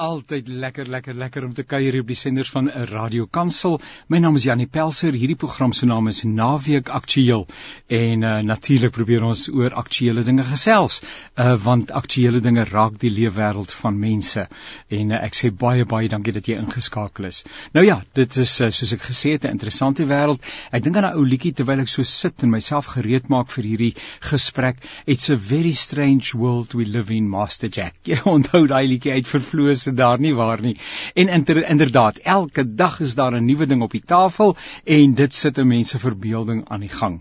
altyd lekker lekker lekker om te kuier hier op die senders van 'n Radio Kansel. My naam is Janie Pelser. Hierdie program se naam is Naweek Aktueel en uh, natuurlik probeer ons oor aktuelle dinge gesels, uh, want aktuelle dinge raak die leefwêreld van mense. En uh, ek sê baie baie dankie dat jy ingeskakel is. Nou ja, dit is uh, soos ek gesê het 'n interessante wêreld. Ek dink aan 'n ou liedjie terwyl ek so sit en myself gereed maak vir hierdie gesprek. It's a very strange world we live in, Master Jack. Jy onthou daai liedjie uit vervloos dit daar nie waar nie. En inter, inderdaad, elke dag is daar 'n nuwe ding op die tafel en dit sit 'n mens se verbeelding aan die gang.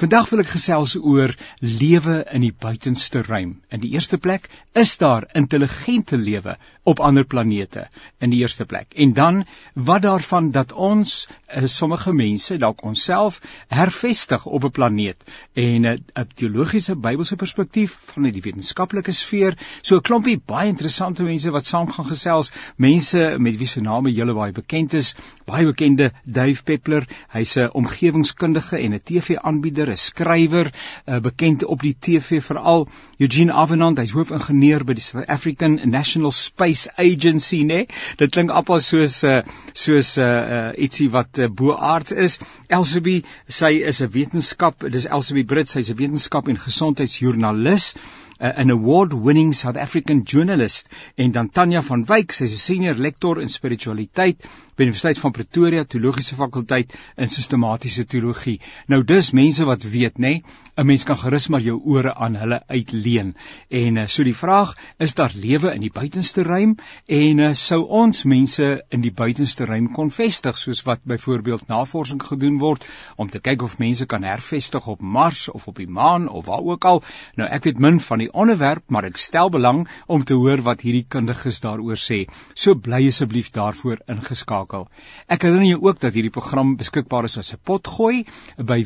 Vandag wil ek gesels oor lewe in die buitenste ruim. In die eerste plek, is daar intelligente lewe op ander planete in die eerste plek. En dan wat daarvan dat ons uh, sommige mense dalk onsself hervestig op 'n planeet en 'n teologiese Bybelse perspektief van die wetenskaplike sfeer. So 'n klompie baie interessante mense wat saam gaan gesels, mense met wie se name julle baie bekend is, baie bekende Dave Peppler, hy's 'n omgewingskundige en 'n TV-aanbieder aanbieder, 'n skrywer, uh, bekend op die TV veral Eugene Avenant, hy's hoofingenieur by die South African National Space Agency, né? Dit klink appels soos uh, soos uh, uh, ietsie wat uh, boaards is. Elsabie, sy is 'n wetenskap, dis Elsabie Brits, sy's 'n wetenskap en gesondheidsjoernalis an award-winning South African journalist en dan Tanya van Wyk, sy's 'n senior lektor in spiritualiteit by die Universiteit van Pretoria Teologiese Fakulteit in Sistematiese Teologie. Nou dis mense wat weet, nê, nee, 'n mens kan gerus maar jou ore aan hulle uitleen. En uh, so die vraag, is daar lewe in die buitenste ruim en uh, sou ons mense in die buitenste ruim kon vestig soos wat byvoorbeeld navorsing gedoen word om te kyk of mense kan hervestig op Mars of op die maan of waar ook al. Nou ek weet min van die onderwerp, maar ek stel belang om te hoor wat hierdie kundiges daaroor sê. So bly asseblief daarvoor ingeskakel. Ek herinner jou ook dat hierdie program beskikbaar is as 'n potgooi by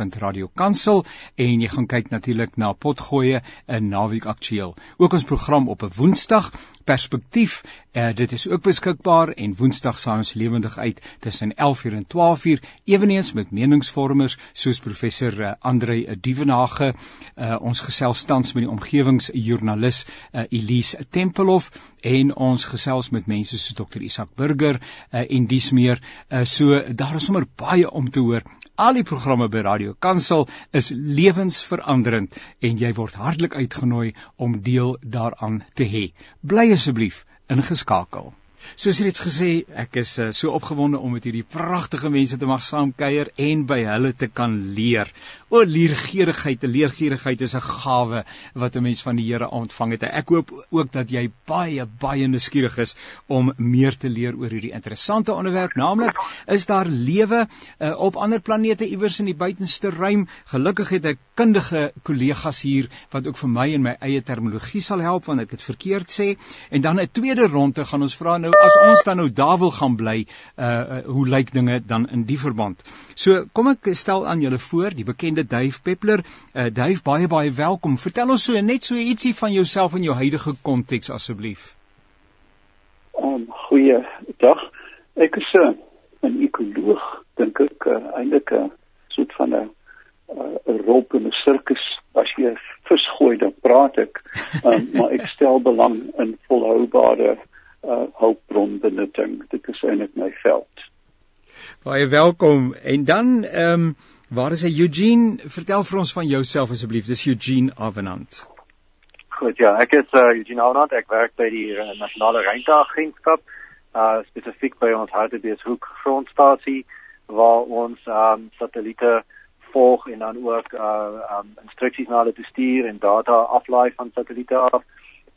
www.radiokansel en jy gaan kyk natuurlik na potgoeie in naweek aktueel. Ook ons program op 'n Woensdag perspektief. Uh, dit is ook beskikbaar en Woensdag saai ons lewendig uit tussen 11:00 en 12:00 eweneens met meningsvormers soos professor uh, Andre Dievenage. Uh, ons gesels tans met die omgewingsjoernalis uh, Elise Tempelhof en ons gesels met mense soos Dr Isak Burger uh, en dis meer. Uh, so daar is sommer baie om te hoor. Al die programme by Radio Kansel is lewensveranderend en jy word hartlik uitgenooi om deel daaraan te hê. Bly asseblief ingeskakel. Soos jy reeds gesê, ek is uh, so opgewonde om met hierdie pragtige mense te mag saamkuier en by hulle te kan leer. O leergierigheid, leergierigheid is 'n gawe wat 'n mens van die Here ontvang het. Ek hoop ook dat jy baie baie nuuskierig is om meer te leer oor hierdie interessante onderwerp, naamlik is daar lewe uh, op ander planete iewers in die buitenste ruim. Gelukkig het ek kundige kollegas hier wat ook vir my en my eie terminologie sal help wanneer ek dit verkeerd sê. En dan 'n tweede ronde gaan ons vra nou as ons dan nou daar wil gaan bly, uh, uh hoe lyk dinge dan in die verband? So kom ek stel aan julle voor die bekende Dave Peppler. Uh Dave, baie baie welkom. Vertel ons so net so ietsie van jouself in jou huidige konteks asseblief. Um goeie dag. Ek is 'n uh, 'n ekoloog, dink ek, uh, eintlik 'n uh, soort van 'n 'n rol in 'n sirkus as jy vis gooi dan praat ek um, maar ek stel belang in volhoubare uh hulpbronbenutting. Dit is eintlik my veld. Baie welkom. En dan ehm um, waar is hy Eugene? Vertel vir ons van jouself asseblief. Dis Eugene Avenant. Goed ja, ek is uh, Eugene Avenant. Ek werk by die uh, Nasionale Ruimteagentskap, uh spesifiek by ons Hartbeespoort grondstasie waar ons um, satelliete volg en dan ook uh um instruksies na hulle stuur en data aflaai van satelliete af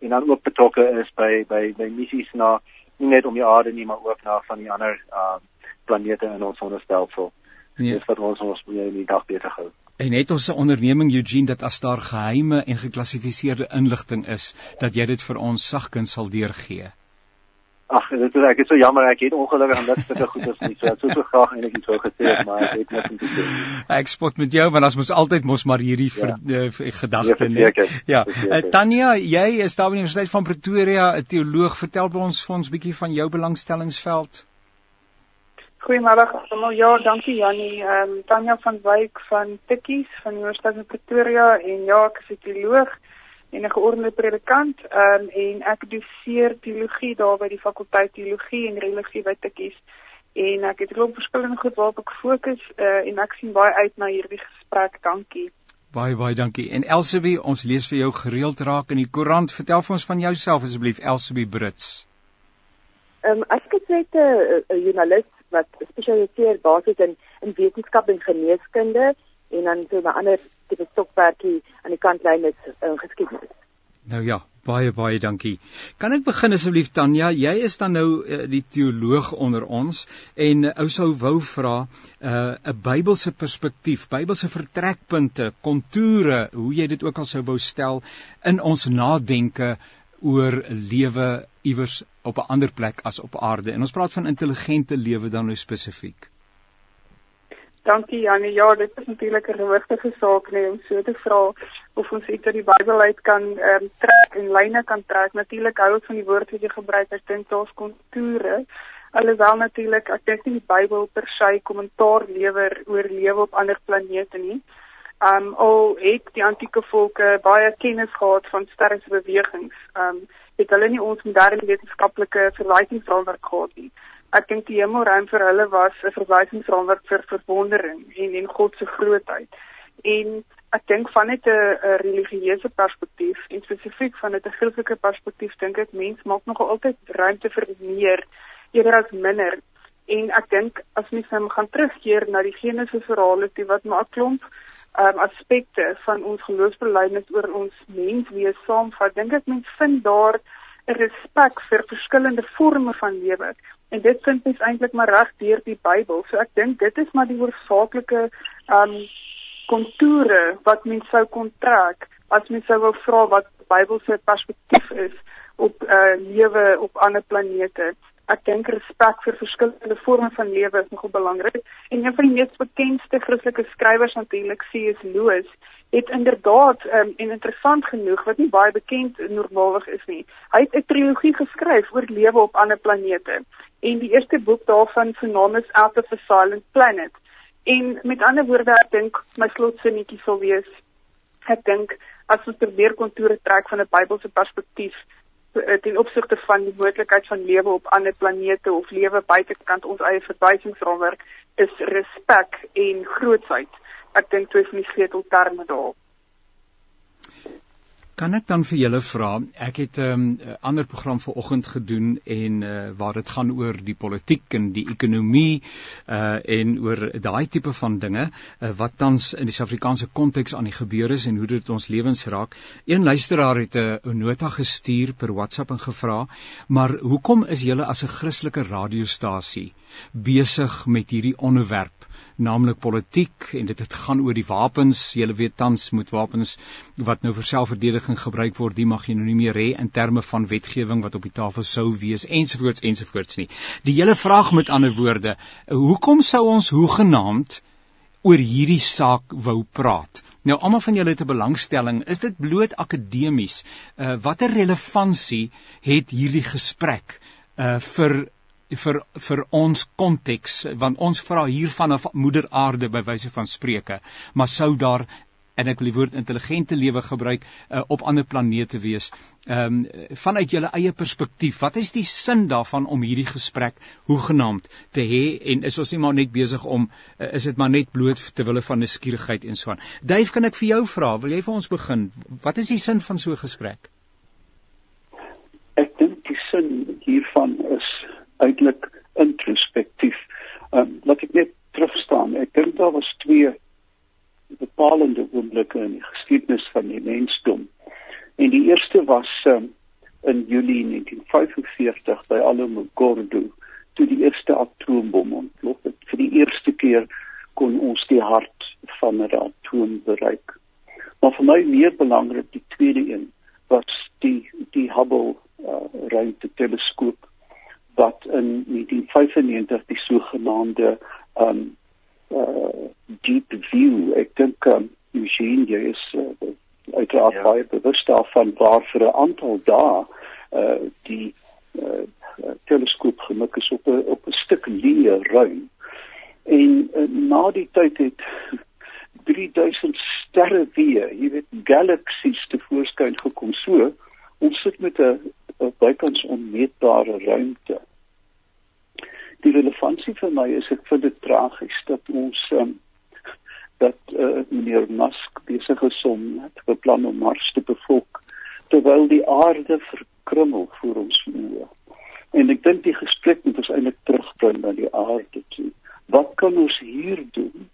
en dan ook betrokke is by by by missies na nie net om die aarde nie maar ook na van die ander uh planete in ons sonnestelsel. Ja. Dis wat ons ons in die dag besig hou. En het ons 'n onderneming Eugene dat as daar geheime en geklassifiseerde inligting is dat jy dit vir ons sagkens sal deurgee. Ag, dit is ek is so jammer ek het ongelukkig aan dit sulke goed as nie. So ek sou so graag eintlik iets wou gesê het, maar ek het net nie gesê. Ek spot met jou want as mos altyd mos maar hierdie ja. uh, gedagte net. Ja. Uh, Tanya, jy is daar by die Universiteit van Pretoria, 'n teoloog. Vertel by ons vir ons bietjie van jou belangstellingsveld. Goeiemôre almal. Ja, dankie Jannie. Ehm um, Tanya van Wyk van Tikkies van die Universiteit van Pretoria en ja, ek is 'n teoloog en 'n geordende predikant um, en ek doseer teologie daar by die fakulteit teologie en religie by Tikkies en ek het 'n klomp verskillende goed waarop ek fokus uh, en ek sien baie uit na hierdie gesprek. Dankie. Baie baie dankie. En Elsabie, ons lees vir jou gereeld raak in die koerant. Vertel vir ons van jouself asseblief, Elsabie Brits. Ehm um, ek is net 'n joernalis wat spesialiseer basies in in wetenskap en geneeskunde en dan so 'n ander tipe stokperdjie aan die kantlyn is uh, geskiedenis. Nou ja, baie baie dankie. Kan ek begin asseblief Tanya? Jy is dan nou uh, die teoloog onder ons en uh, ou sou wou vra 'n uh, Bybelse perspektief, Bybelse vertrekpunte, kontoure, hoe jy dit ook al sou wou stel in ons nadenke oor lewe iewers op 'n ander plek as op aarde. En ons praat van intelligente lewe dan nou spesifiek. Dankie Janie. Ja, dit is natuurlik 'n gewigtige saak nee om so te vra of ons iets uit die Bybel uit kan ehm um, trek en lyne kan trek. Natuurlik hou ek van die woord wat jy gebruik, ek dink daar's kontoure. Alhoewel natuurlik ek dink nie die Bybel per se kommentaar lewer oor lewe op ander planete nie. Ehm um, al het die antieke volke baie kennis gehad van sterrensbewegings. Ehm um, het hulle nie ons moderne wetenskaplike verwysingsraamwerk gehad nie ek dink die hemelruim vir hulle was 'n verwysingsraamwerk vir verwondering en en God se grootheid. En ek dink van net 'n religieuse perspektief en spesifiek van 'n Christelike perspektief dink ek mens maak nog altyd ruimte vir meer eerder as minder. En ek dink as mens nou gaan terugkeer na die Genesis verhale toe wat maar 'n klomp um, aspekte van ons geloofsbelijdenis oor ons menswees saamvat, dink ek mens vind daar 'n respek vir verskillende forme van lewe En dit vind ons eintlik maar reg deur die Bybel. So ek dink dit is maar die oorsaaklike um kontoure wat mens sou kon trek as mens sou wou vra wat die Bybel se perspektief is op uh lewe op ander planete. Ek dink respek vir verskillende forme van lewe is nogal belangrik. En een van die mees bekendste Christelike skrywers natuurlik, C.S. Lewis, het inderdaad um, en interessant genoeg wat nie baie bekend normaalweg is nie. Hy het 'n trilogie geskryf oor lewe op ander planete en die eerste boek daarvan se naam is Out of a Silent Planet. En met ander woorde, ek dink my slotsinnetjie sal wees ek dink as ons probeer kontoure trek van 'n Bybelse perspektief eh, ten opsigte van die moontlikheid van lewe op ander planete of lewe buitekant ons eie verwysingsraamwerk is respek en grootsheid ek dink twee van die sleutelterme daar. Kan ek dan vir julle vra, ek het 'n um, ander program vanoggend gedoen en uh, waar dit gaan oor die politiek en die ekonomie uh en oor daai tipe van dinge uh, wat tans in die Suid-Afrikaanse konteks aan die gebeur is en hoe dit ons lewens raak. Een luisteraar het 'n nota gestuur per WhatsApp en gevra, maar hoekom is julle as 'n Christelike radiostasie besig met hierdie onderwerp? Naamlik politiek en dit het gaan oor die wapens. Jy weet tans moet wapens wat nou vir selfverdediging gebruik word, die mag jy nou nie meer hê in terme van wetgewing wat op die tafel sou wees ensovoorts ensovoorts nie. Die hele vraag met ander woorde, hoekom sou ons hoegenaamd oor hierdie saak wou praat? Nou almal van julle het 'n belangstelling, is dit bloot akademies? Uh watter relevantie het hierdie gesprek uh vir vir vir ons konteks want ons vra hier van 'n moeder aarde by wyse van spreuke maar sou daar en ek wil die woord intelligente lewe gebruik uh, op ander planete wees. Ehm um, vanuit julle eie perspektief, wat is die sin daarvan om hierdie gesprek hoegenaamd te hê en is ons nie maar net besig om uh, is dit maar net bloot ter wille van nuuskierigheid en so aan. Duif, kan ek vir jou vra, wil jy vir ons begin? Wat is die sin van so 'n gesprek? Ek dink die sin hiervan uitelik introspektief. Ehm um, laat ek net terugstaan. Ek dink daar was twee bepalende oomblikke in die geskiedenis van die mensdom. En die eerste was um, in Julie 1945 by Alamogordo toe die eerste atoombom ontplof het. Vir die eerste keer kon ons die hart van 'n atoom bereik. Maar vir my meer belangrik die tweede een was die die Hubble uh, ruimteteleskoop wat in 1995 die sogenaamde um uh deep view ek dink um Eugene jy is uh, uiteraard ja. baie bewus daarvan waar vir 'n aantal dae uh die uh, teleskoop gemik is op 'n op 'n stuk leë ruim en uh, na die tyd het 3000 sterre weer, jy weet galaksies te voorskyn gekom. So, ons sit met 'n bykans onmeetbare ruimte. Die relevantie vir my is ek vind dit tragies dat ons um, dat uh, meneer Musk besig is om te beplan om Mars te bevolk terwyl die aarde verkrummel voor ons oë. En ek dink die gesprek moet ons eintlik terugbring na die aarde toe. Wat kan ons hier doen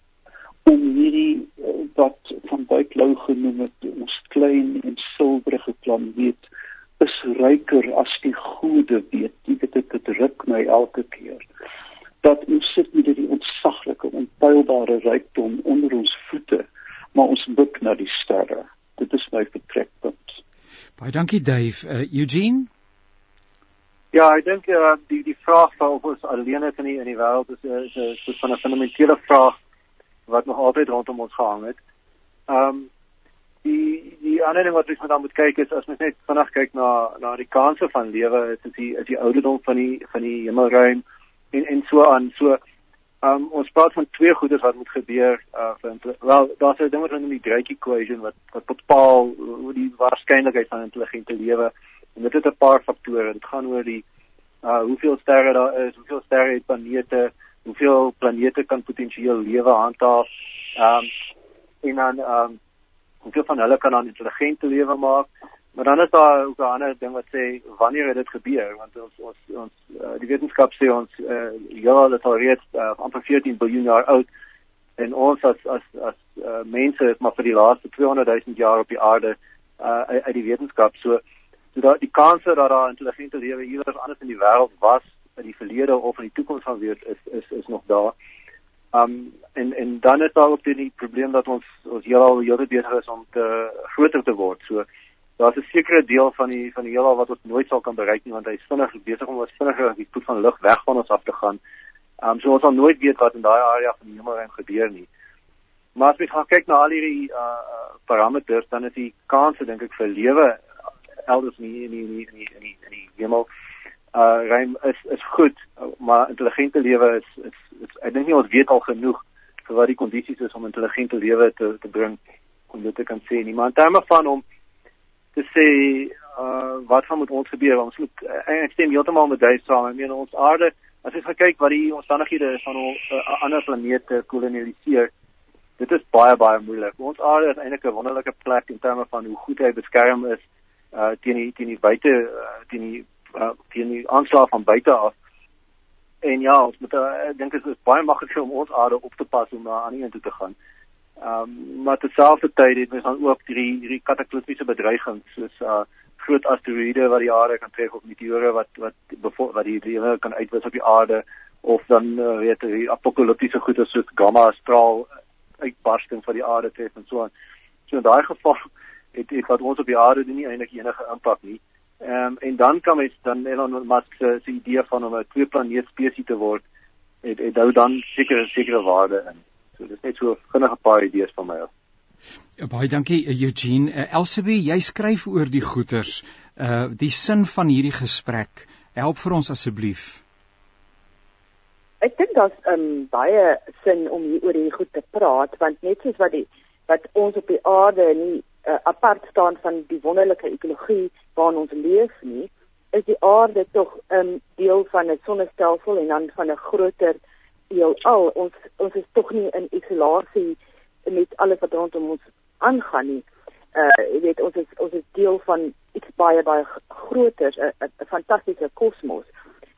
om hierdie uh, wat van baie lou genoem het ons klein en silwerige planeet is ryker as die gode weet. Dit dit dit ruk my elke keer dat ons sit met hierdie ontsaglike onpeilbare rykdom onder ons voete, maar ons buk na die sterre. Dit is my vertrekpunt. Baie dankie Dave. Uh, Eugene? Ja, ek dink uh, die die vraag van of ons alleen is in die in die wêreld is is 'n soort van 'n fundamentele vraag wat nog altyd rondom ons gehang het. Ehm um, die die ander ding wat ons moet dan moet kyk is as mens net vinnig kyk na na die kanse van lewe, is die is die ouderdom van die van die hemelruim en en so aan. So um ons praat van twee goeders wat moet gebeur uh vir wel daar's 'n ding wat hulle noem die Drake equation wat wat bepaal hoe die waarskynlikheid van intelligente lewe en dit het 'n paar faktore. Dit gaan oor die uh hoeveel sterre daar is, hoeveel sterre het planete, hoeveel planete kan potensieel lewe handhaaf. Um en dan um hoeveel van hulle kan dan intelligente lewe maak. Maar dan is daar ook 'n ander ding wat sê wanneer het dit gebeur? Want ons ons ons uh, die wetenskap sê ons uh, ja dat al reeds uh, amper 14 miljard jaar oud. En ons as as as uh, mense is maar vir die laaste 200 000 jaar op die aarde uh, uit die wetenskap. So so dat die kans dat daar intelligente lewe iewers anders in die wêreld was in die verlede of in die toekoms gaan wees is is is nog daar. Um en en dan is daar ook die probleem dat ons ons heelal heeltyd besig is om te groter te word. So daar's 'n sekere deel van die van die heelal wat ons nooit sal kan bereik nie want hy is vinnig besig om ons vinniger die voet van lig weg van ons af te gaan. Um, so ons sal nooit weet wat in daai area van die hemelruim gebeur nie. Maar as jy gaan kyk na al hierdie uh parameters dan is die kanse dink ek vir lewe elders nie in die in die in die, in die hemel uh ruim is is goed, maar intelligente lewe is is, is ek dink nie ons weet al genoeg vir wat die kondisies is om intelligente lewe te te bring om dit te kan sê nie. Maar terme van om te sê uh wat gaan met ons gebeur? Ons moet uh, ek stem heeltemal met Dave saam. Ek meen ons aarde, as jy kyk wat die omstandighede is van ons uh, ander planete kolonialiseer, dit is baie baie moeilik. Ons aarde is eintlik 'n wonderlike plek in terme van hoe goed hy beskerm is uh teen die teen die buite uh, teen die uh, teen die aanslag van buite af. En ja, ons moet uh, ek dink dit is baie maklik om ons aarde op te pas om na ander een toe te gaan. Ehm um, maar terselfdertyd het ons dan ook hierdie hierdie kataklismiese bedreigings soos uh groot asteroïde wat die aarde kan tref of meteore wat wat wat die lewe kan uitwis op die aarde of dan uh, weet jy apokaliptiese goeie soos gamma straal uitbarsting van die aarde tref en so aan. So in daai geval het het wat ons op die aarde doen nie eintlik enige impak nie. Ehm um, en dan kan mens dan Elon Musk se idee van om 'n twee planeet spesies te word het het hou dan sekere sekere waarde in. So dis net so vinnige paar idees van my af. Ja, baie dankie eh, Eugene. Uh, Elsabie, jy skryf oor die goeters. Uh die sin van hierdie gesprek. Help vir ons asseblief. Ek dink daar's um, baie sin om hier oor hierdie goed te praat want net soos wat die wat ons op die aarde nie uh, apart staan van die wonderlike ekologie waarin ons leef nie, is die aarde tog 'n um, deel van 'n sonnestelsel en dan van 'n groter heelal ons ons is tog nie in isolasie met alles wat rondom ons aangaan nie. Uh jy weet ons is ons is deel van iets baie baie groter, 'n fantastiese kosmos.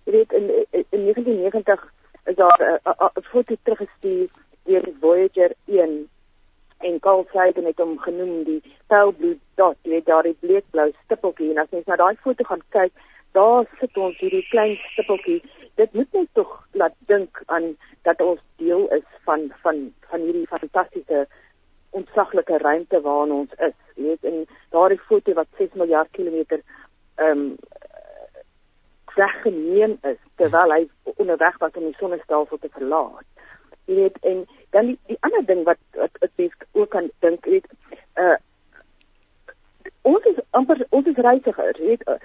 Jy weet in in 1990 is daar 'n foto teruggestuur deur Voyager 1 en Carl Sagan het hom genoem die pale blue dot, jy weet daar die bleekblou stippeltjie en as jy na daai foto gaan kyk, daar sit ons hierdie klein stippeltjie dit moet net tog laat dink aan dat ons deel is van van van hierdie fantastiese ontsaglike ruimte waarin ons is. Jy weet in daardie foto wat 6 miljard kilometer ehm um, weggeneem is terwyl hy onderweg was om die sonnestelsel te verlaat. Jy weet en dan die, die ander ding wat wat ek mens ook kan dink, weet uh ons is amper ons is reisigers, weet uh,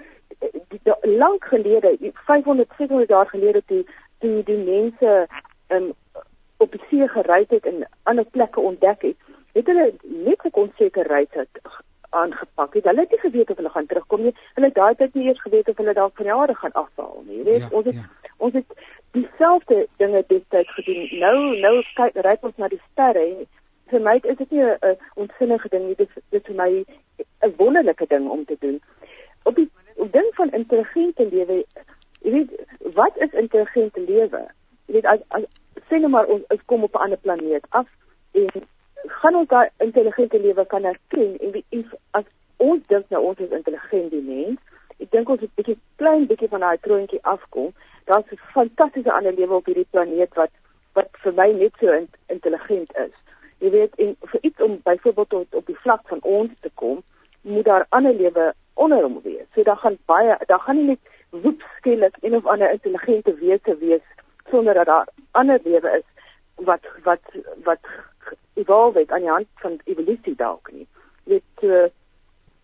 lank gelede 500 600 jaar gelede toe toe die mense um, op die see gery het en ander plekke ontdek het het hulle net 'n onsekerheid het aangepak het. Hulle het nie geweet of hulle gaan terugkom nie. Hulle het daai tyd nie eers geweet of hulle dalk die aarde gaan afval nie. Jy weet, ja, ons het ja. ons het dieselfde dinge destyds gedoen. Nou nou kyk ry ons na die sterre en vir my is dit nie 'n onsinnige ding nie. Dit dit vir my 'n wonderlike ding om te doen. Op die op ding van intelligente lewe, jy weet, wat is intelligente lewe? Jy weet as, as sê nou maar ons, ons kom op 'n ander planeet af en gaan ons daai intelligente lewe kan erken en wie as ons dink nou ons is intelligent die mens, ek dink ons het 'n bietjie klein bietjie van daai troontjie afkom. Daar's 'n fantastiese ander lewe op hierdie planeet wat wat vir my net so in, intelligent is. Jy weet, en vir iets om byvoorbeeld tot op die vlak van ons te kom, moet daar ander lewe onder hom wees. So daar gaan baie daar gaan nie net woep skielik een of ander intelligente wese wees sonder dat daar ander lewe is wat wat wat evolve het aan die hand van evolusie dalk nie. Dit uh,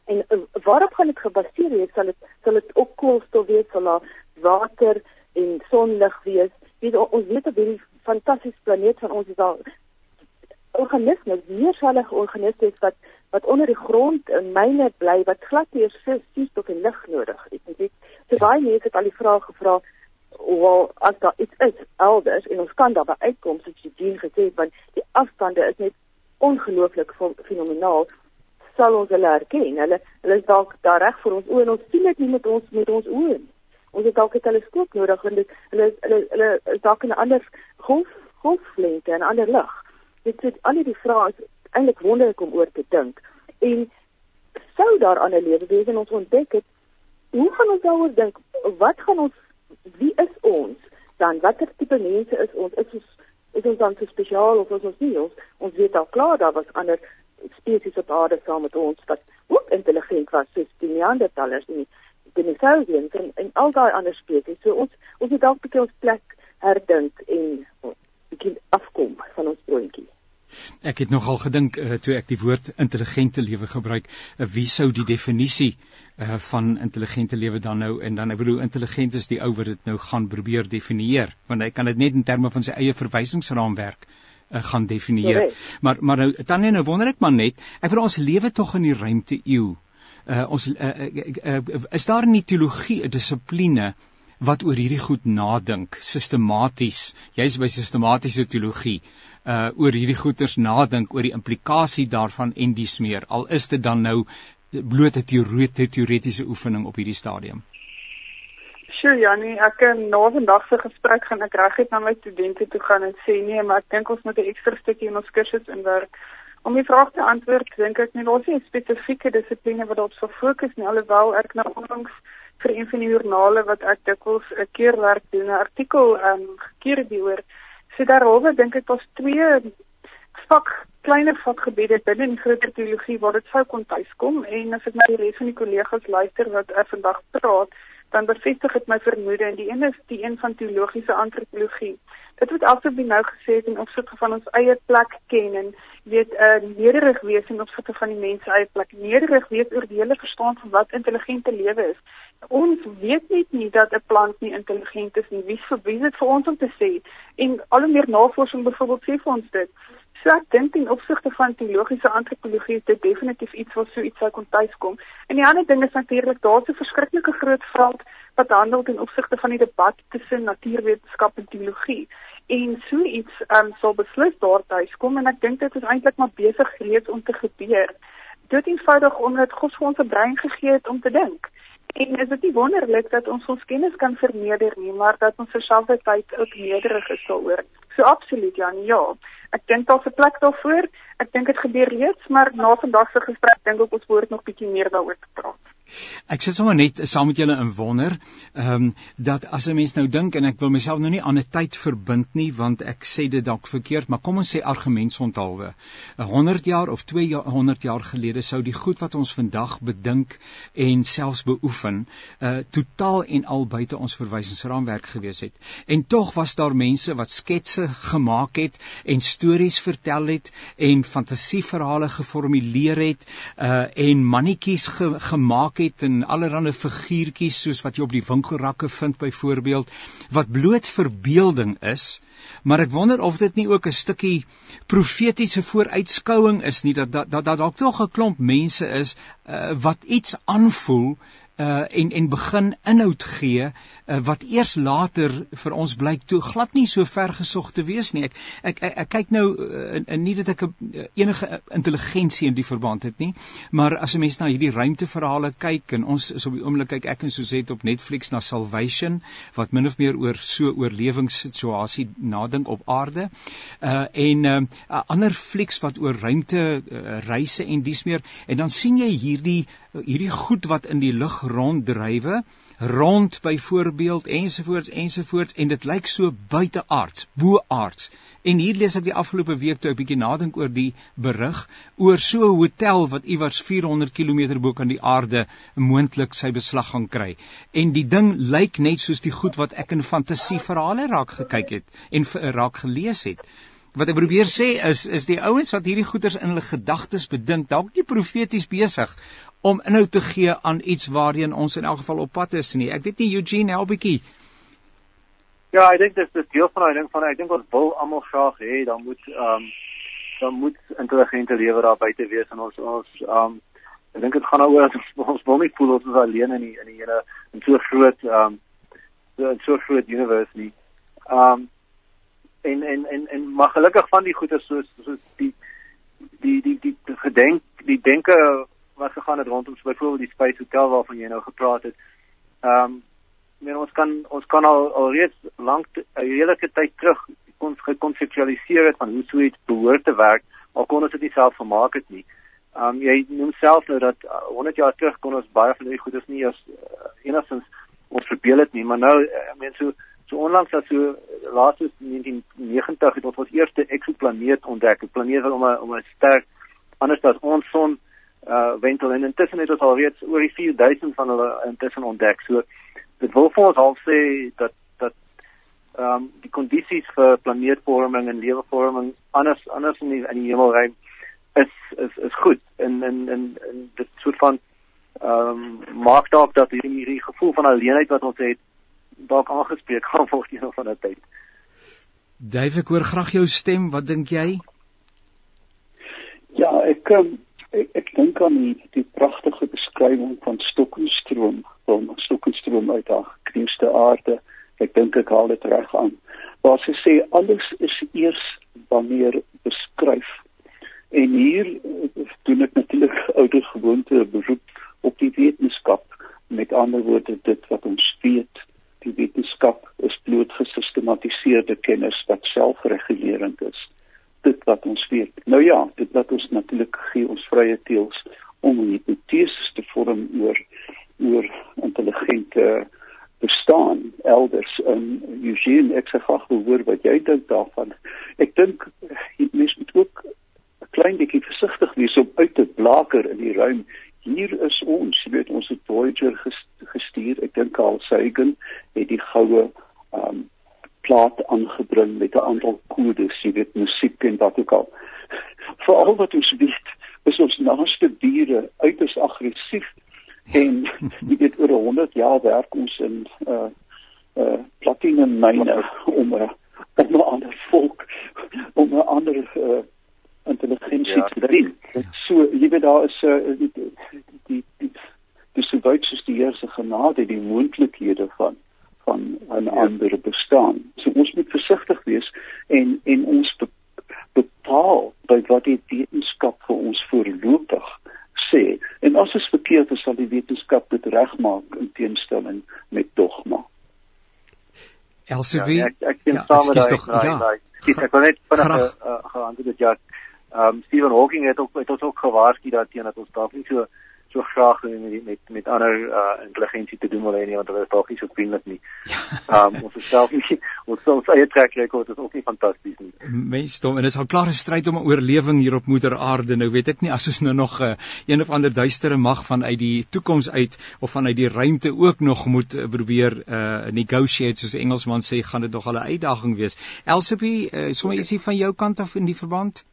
en uh, waarop gaan dit gebaseer wees? Sal dit sal dit ook koolstof wees, sal daar water en sonlig wees? Weet ons weet op hierdie fantastiese planeet van ons is daar organismes, weersalige organismes wat wat onder die grond in myne bly wat glad nie eers suurstof en lig nodig het. Ek weet, so baie mense het al die vraag gevra, wel as daar iets is elders en ons kan daarby uitkom soos jy dien gesê het want die afstande is net ongelooflik fenomenaal sal ons hulle herken hulle hulle is dalk daar reg vir ons oë en ons sien dit nie met ons met ons oë ons het dalk 'n teleskoop nodig en dit hulle hulle hulle is dalk in 'n ander golf golflengte en 'n ander lig. Dit is al die vrae is eintlik wonderlik om oor te dink. En sou daar ander lewe wees en ons ontdek het hoe gaan ons daaroor dink? Wat gaan ons wie is ons dan? Watter tipe mense is ons? Is ons is ons dan so spesiaal of is ons nie? Ons ons weet al klaar daar was ander spesies op aarde saam met ons wat ook intelligent was soos die neandertalers en die dinosouriërs en, en al daai ander spesies so ons ons moet dalk 'n bietjie ons plek herdink en bietjie afkom van ons proontjie Ek het nogal gedink uh, toe ek die woord intelligente lewe gebruik, uh, wie sou die definisie uh, van intelligente lewe dan nou en dan ek bedoel intelligent is die ou wat dit nou gaan probeer definieer, want hy kan dit net in terme van sy eie verwysingsraamwerk uh, gaan definieer. Nee. Maar maar nou dan nou wonder ek maar net, ek bedoel ons lewe tog in die ruimte eeu. Uh, ons uh, uh, uh, is daar in die teologie 'n dissipline wat oor hierdie goed nadink sistematies jy's by sistematiese teologie uh oor hierdie goeters nadink oor die implikasie daarvan en dies meer al is dit dan nou bloot 'n teoretiese oefening op hierdie stadium. Sjoe Janie ek kan na vandag se gesprek gaan ek regtig na my studente toe gaan en sê nee maar ek dink ons moet 'n ekstra stukkie in ons kursus inwerk Om die vraag te antwoord, dink ek nie ons het spesifieke dissipline wat op so fokus nie alhoewel ek nou onlangs vir een van die joernale wat ek dikwels 'n keer werk doen 'n artikel ehm um, gekeer hieroor. So daaroor dink ek was twee vak kleiner vakgebiede binne in groter teologie waar dit sou kon tuiskom en as ek na die res van die kollegas luister wat ek vandag praat, dan bevestig dit my vermoede en die een is die een van teologiese antropologie. Dit word alsoos wie nou gesê het in opsigte van ons eie plek ken en weet 'n uh, nederig wees in opsigte van die mens eie plek. Nederig wees oor die hele verstaan van wat intelligente lewe is ons weet net nie dat 'n plant nie intelligent is nie. Wie wie dit vir ons om te sê? En al hoe meer navorsing byvoorbeeld sê vir ons dit. So ek dink in opsigte van teologiese antropologie is dit definitief iets wat so iets sou kon tuiskom. En die ander ding is natuurlik daar's 'n verskriklike groot veld wat handel ten opsigte van die debat tussen natuurwetenskap en teologie. En so iets um, sal beslis daar tuiskom en ek dink dit is eintlik maar besig reeds om te gebeur. Dit eenvoudig omdat God vir ons 'n brein gegee het om te dink. En is dit nie wonderlik dat ons ons kennis kan vermeerder nie, maar dat ons verselfdheid ook nederig is daaroor. So absoluut Jan, ja. Ek dink daar's 'n plek daarvoor. Ek dink dit gebeur reeds, maar na vandag se gesprek dink ek ons moet nog bietjie meer daaroor praat. Ek sit sommer net saam met julle in wonder, ehm um, dat as 'n mens nou dink en ek wil myself nou nie aan 'n tyd verbind nie want ek sê dit dalk verkeerd, maar kom ons sê argumentsonthaalwe. 100 jaar of 200 jaar gelede sou die goed wat ons vandag bedink en selfs beoefen, uh totaal en al buite ons verwysingsraamwerk gewees het. En tog was daar mense wat sketse gemaak het en stories vertel het en fantasieverhale geformuleer het uh en mannetjies ge gemaak het en allerlei figuurtjies soos wat jy op die winkelrakke vind byvoorbeeld wat bloot verbeelding is maar ek wonder of dit nie ook 'n stukkie profetiese vooruitskouing is nie dat dat dat dalk tog 'n klomp mense is uh, wat iets aanvoel uh en en begin inhoud gee uh, wat eers later vir ons blyk toe glad nie so ver gesog te wees nie. Ek ek ek, ek kyk nou uh, in nie dat ek uh, enige intelligensie in die verband het nie, maar as 'n mens na hierdie ruimteverhale kyk en ons is op die oomblik kyk ek en Suzette op Netflix na Salvation wat min of meer oor so oorlewingssituasie nadink op aarde. Uh en 'n uh, ander flieks wat oor ruimte uh, reise en dies meer en dan sien jy hierdie hierdie goed wat in die lug ronddrywe rond byvoorbeeld ensovoorts ensovoorts en dit lyk so buiteaards boaards en hier lees ek die afgelope week toe 'n bietjie nadink oor die berig oor so 'n hotel wat iewers 400 km bo kan die aarde moontlik sy beslag gaan kry. En die ding lyk net soos die goed wat ek in fantasieverhale raak gekyk het en raak gelees het. Wat ek probeer sê is is die ouens wat hierdie goeters in hulle gedagtes bedink dalk nie profeties besig om inhoud te gee aan iets waarheen ons in elk geval op pad is nie. Ek weet nie Eugene Helbetjie. Ja, ek dink dit is deel van daai ding van ek dink ons wil almal graag hê dan moet ehm um, dan moet intelligente lewe daar buite wees en ons ons ehm um, ek dink dit gaan daaroor dat ons, ons wil nie voel ons is alleen in die in die hele in so groot ehm um, so so groot universe nie. Ehm um, en en en en maar gelukkig van die goeie soos soos die die die die gedenk die denke wat gegaan het rondom so byvoorbeeld die Space Hotel waarvan jy nou gepraat het. Ehm um, men ons kan ons kan al alreeds lank 'n hele tyd terug kon gekonseptualiseer het van hoe so iets behoort te werk al kon ons dit nie self vermaak het nie. Ehm um, jy noem self nou dat uh, 100 jaar terug kon ons baie van hierdie goedes nie as uh, enigstens ons verbeel het nie, maar nou uh, mense so so onlangs as so laat is 1990 het ons ons eerste eksoplaneet ontdek, 'n planeet wat om 'n om 'n ster anders as ons son uh wentel en intussen het ons al reeds oor die 4000 van hulle intussen ontdek. So dit wil vir ons al sê dat dat ehm um, die kondisies vir planeetvorming en lewevorming anders anders in die in die hemelruim is is is goed en en en, en dit soort van ehm um, maak dalk dat hierdie hierdie gevoel van alleenheid wat ons het dalk aangespreek gaan word hier van 'n tyd. Dave, ek hoor graag jou stem. Wat dink jy? Ja, ek um, ek, ek dink aan die, die pragtige beskrywing van Stokkenstroom, van Stokkenstroom uit haar gekreusde aarde. Ek dink ek haal dit reg aan. Waar sy sê alles is eers wanneer beskryf. En hier eh, doen ek natuurlik ouer gewoonte beroep op die wetenskap. Met ander woorde dit wat ons weet, die wetenskap is bloot gesistematiseerde kennis wat selfregulerend is dit wat ons weet. Nou ja, dit wat ons natuurlik gee ons vrye teels om hipoteses te vorm oor oor intelligente bestaan elders in Eugene ek sê graag hoor wat jy dink daarvan. Ek dink mens moet ook 'n klein bietjie versigtig wees om uit te blaker in die ruim. Hier is ons, jy weet ons het Voyager gestuur. Ek dink Carl Sagan het die goue um plaat aangebring met 'n aantal kodes, jy weet musiek en wat ook al. Veral wat ons weet, is ons naaste bure uiters aggressief en jy weet oor 100 jaar werk ons in uh uh platinum myne om 'n om 'n ander volk om 'n ander uh intelligensie ja. te dien. So jy weet daar is 'n uh, die die die dis so baie soos die Here se genade, die moontlikhede van van 'n ja. ander bestaan. So ons moet versigtig wees en en ons be, bepaal by wat die wetenskap vir ons voorlopig sê. En as dit verkeerd is, sal die wetenskap dit regmaak in teenstelling met dogma. Elsevier, ja, ek ek sien ja, saam met daai ja. daai ek wil net vinnig geantwoord het ja. Ehm um, Stephen Hawking het ook het ons ook gewaarsku dat teen dat ons dalk nie so so graag met met met ander uh intelligensie te doen wil hê nie want hulle is dalk nie so vriendelik nie. Um ons self nie ons ons eie trek rekord is ook nie fantasties nie. Mensdom en dit is al klaar 'n stryd om 'n oorlewing hier op moeder aarde. Nou weet ek nie as ons nou nog 'n uh, een of ander duistere mag van uit die toekoms uit of vanuit die ruimte ook nog moet uh, probeer uh negotiate soos die Engelsman sê, gaan dit nog 'n uitdaging wees. Elsipie, uh, sommer ietsie van jou kant af in die verband?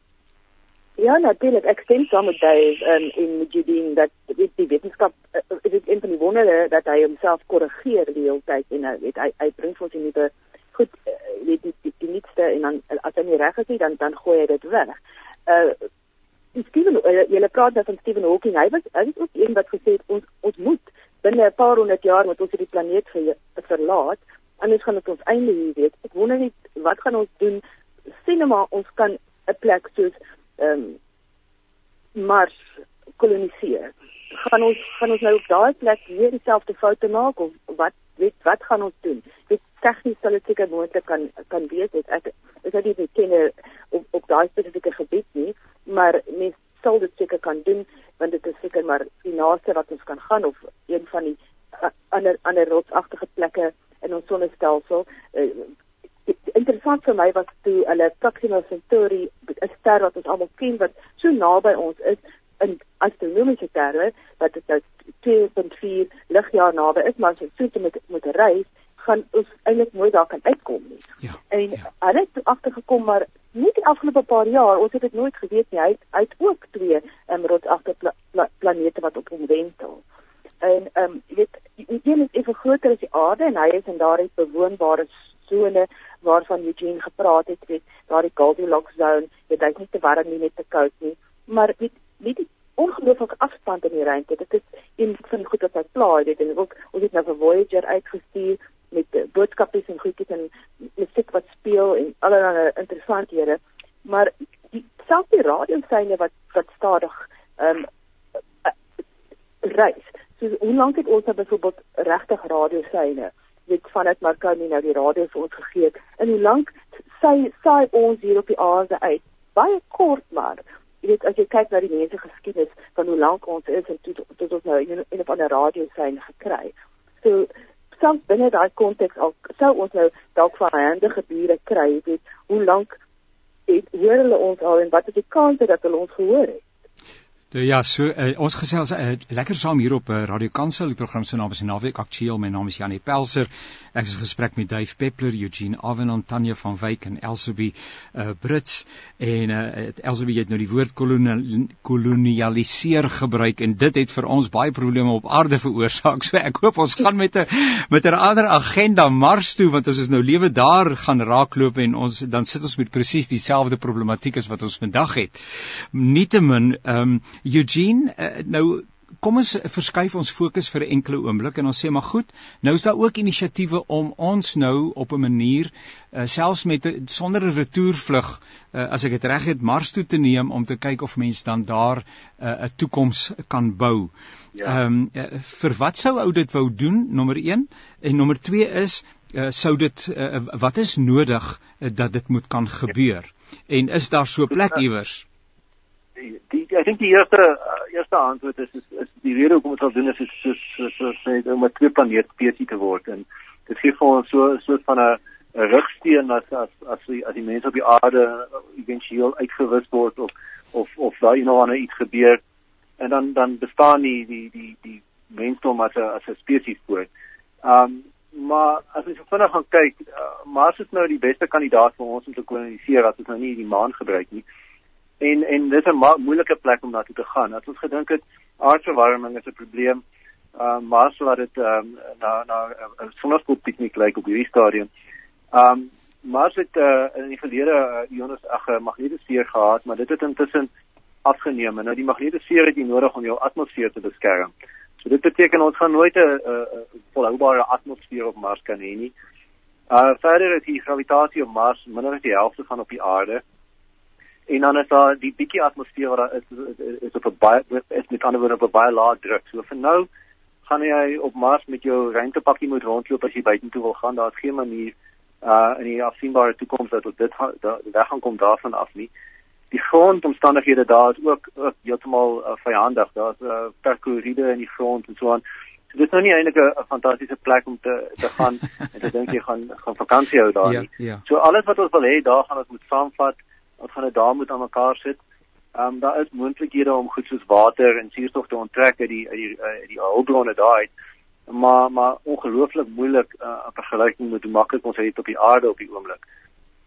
Ja, natuurlik. Ek stem saam met Dave um, en met Judine dat weet die wetenskap uh, is dit een van die wondere dat hy homself korrigeer die hele tyd en uh, weet hy hy bring vir ons die nuwe goed uh, weet die die, die nuutste en dan as hy nie reg is nie dan dan gooi hy dit weg. Uh Steven, uh, jy praat dan van Stephen Hawking. Hy was hy was ook een wat gesê het ons ons moet binne 'n paar honderd jaar met ons hierdie planeet verlaat anders gaan dit ons einde hier weet. Ek wonder net wat gaan ons doen? Sinema ons kan 'n plek soos ehm um, Mars koloniseer. Gaan ons gaan ons nou op daai plek weer dieselfde foute maak of wat weet wat gaan ons doen? Dit tegnies sal dit seker moontlik kan kan wees dit ek is dit nie ken op op daai spesifieke gebied nie, maar mens sal dit seker kan doen want dit is seker maar die naaste wat ons kan gaan of een van die ander ander rotsagtige plekke in ons sonnestelsel. Uh, interessant vir my was toe hulle Proxima Centauri 'n ster wat ons almal ken wat so naby ons is in astronomiese terme dat dit nou 2.4 ligjaar naby is maar as jy so met met reis gaan ons eintlik nooit daar kan uitkom nie. Ja. En ja. hulle het agtergekom maar nie die afgelope paar jaar ons het dit nooit geweet nie. Hy het, hy het ook twee um, rotsagtige pla, pla, planete wat op hom wentel. En ehm um, jy weet die een is effe groter as die aarde en hy is in daardie bewoonbare sone waarvan Eugene gepraat het, weet, daardie Goldilocks zone, jy dink nie te warm nie net te koud nie, maar weet, weet die ongelooflike afstand in die ruimte. Dit is een van die goed wat hy plaai, weet en ook ons het nou vir Voyager uitgestuur met boodskappe en goedjies en musiek wat speel en allerlei interessanthede, maar die selfs die radiosyne wat wat stadig ehm um, reis. So hoe lank het ons nou byvoorbeeld regtig radiosyne? Weet vanuit Marconi nou die radio vir ons gegee het. En hoe lank sy saai ons hier op die aarde uit? Baie kort maar. Jy weet as jy kyk na die mense geskiedenis van hoe lank ons is en tot tot ons nou in 'n van 'n radio sein gekry. So soms binne daai konteks al sou ons nou dalk van hande gebiede kry, weet hoe lank het hoor hulle ons al en wat is die kans dat hulle ons gehoor het? Nou ja, so uh, ons gesels uh, lekker saam hier op uh, Radio Kansel. Die program se naam is Naweek Aktueel. My naam is Janie Pelser. Ek is gesprek met Dave Peppler, Eugene Avenon, Tanya van Wyk en Elsabie uh, Brits. En uh, Elsabie het nou die woord kolonialiseer gebruik en dit het vir ons baie probleme op aarde veroorsaak. So ek hoop ons gaan met 'n met 'n ander agenda Mars toe want ons nou lewe daar gaan raakloop en ons dan sit ons met presies dieselfde problematiek as wat ons vandag het. Nietemin, ehm um, Eugene, uh, nou kom ons verskuif ons fokus vir 'n enkele oomblik en ons sê maar goed, nou is daar ook inisiatiewe om ons nou op 'n manier uh, selfs met sonder 'n retourvlug uh, as ek dit reg het Mars toe te neem om te kyk of mense dan daar 'n uh, toekoms kan bou. Ja. Ehm ja. um, uh, vir wat sou ou dit wou doen? Nommer 1 en nommer 2 is uh, sou dit uh, wat is nodig uh, dat dit moet kan gebeur? En is daar so plek iewers? Die ek dink die eerste uh, eerste antwoord is, is is die rede hoekom ons al doen is is soos soos so, sê om 'n twee planeet spesie te word en dit gee vir ons so soort van 'n rigsteen as as as die as die mense op die aarde éventueel uitgewis word of of of daar nou aan iets gebeur en dan dan bestaan nie die die die mensdom as 'n as 'n spesies voort. Um maar as ons vinnig gaan kyk, uh, Mars is nou die beste kandidaat vir ons om te koloniseer as ons nou nie die maan gebruik nie en en dit is 'n moeilike plek om na toe te gaan. As ons gedink het aardverwarming is 'n probleem, uh maar sou dit ehm um, na na 'n sonnespoel piknik lyk op hierdie stadium. Um maar dit uh in die verlede uh, Jonas ag magnetisfeer gehad, maar dit het intussen afgeneem. Nou die magnetisfeer het jy nodig om jou atmosfeer te beskerm. So dit beteken ons gaan nooit 'n volhoubare atmosfeer op Mars kan hê nie. Uh verder is die gravitasie op Mars minder as die helfte van op die aarde en dan is daar die bietjie atmosfeer wat daar is is, is op 'n baie is met ander woorde op 'n baie lae druk. So vir nou gaan jy op Mars met jou ruimtepakkie moet rondloop as jy buitentoe wil gaan. Daar's geen manier uh in die afsienbare toekoms dat dit weg gaan kom daarvan af nie. Die grondomstandighede daar is ook ook heeltemal uh, vyandig. Daar's uh, perkoride in die grond en so aan. So dit is nou nie eintlik 'n fantastiese plek om te te gaan en te dink jy gaan gaan vakansie hou daar ja, nie. Ja. So alles wat ons wil hê, daar gaan ons moet saamvat ons gaan dit daar moet aan mekaar sit. Ehm um, daar is moontlikhede om goed soos water en suurstof te onttrek uit die uit die uit die hulpbronne daar uit. Maar maar ongelooflik moeilik uh, in vergelyking met hoe maklik ons het op die aarde op die oomblik.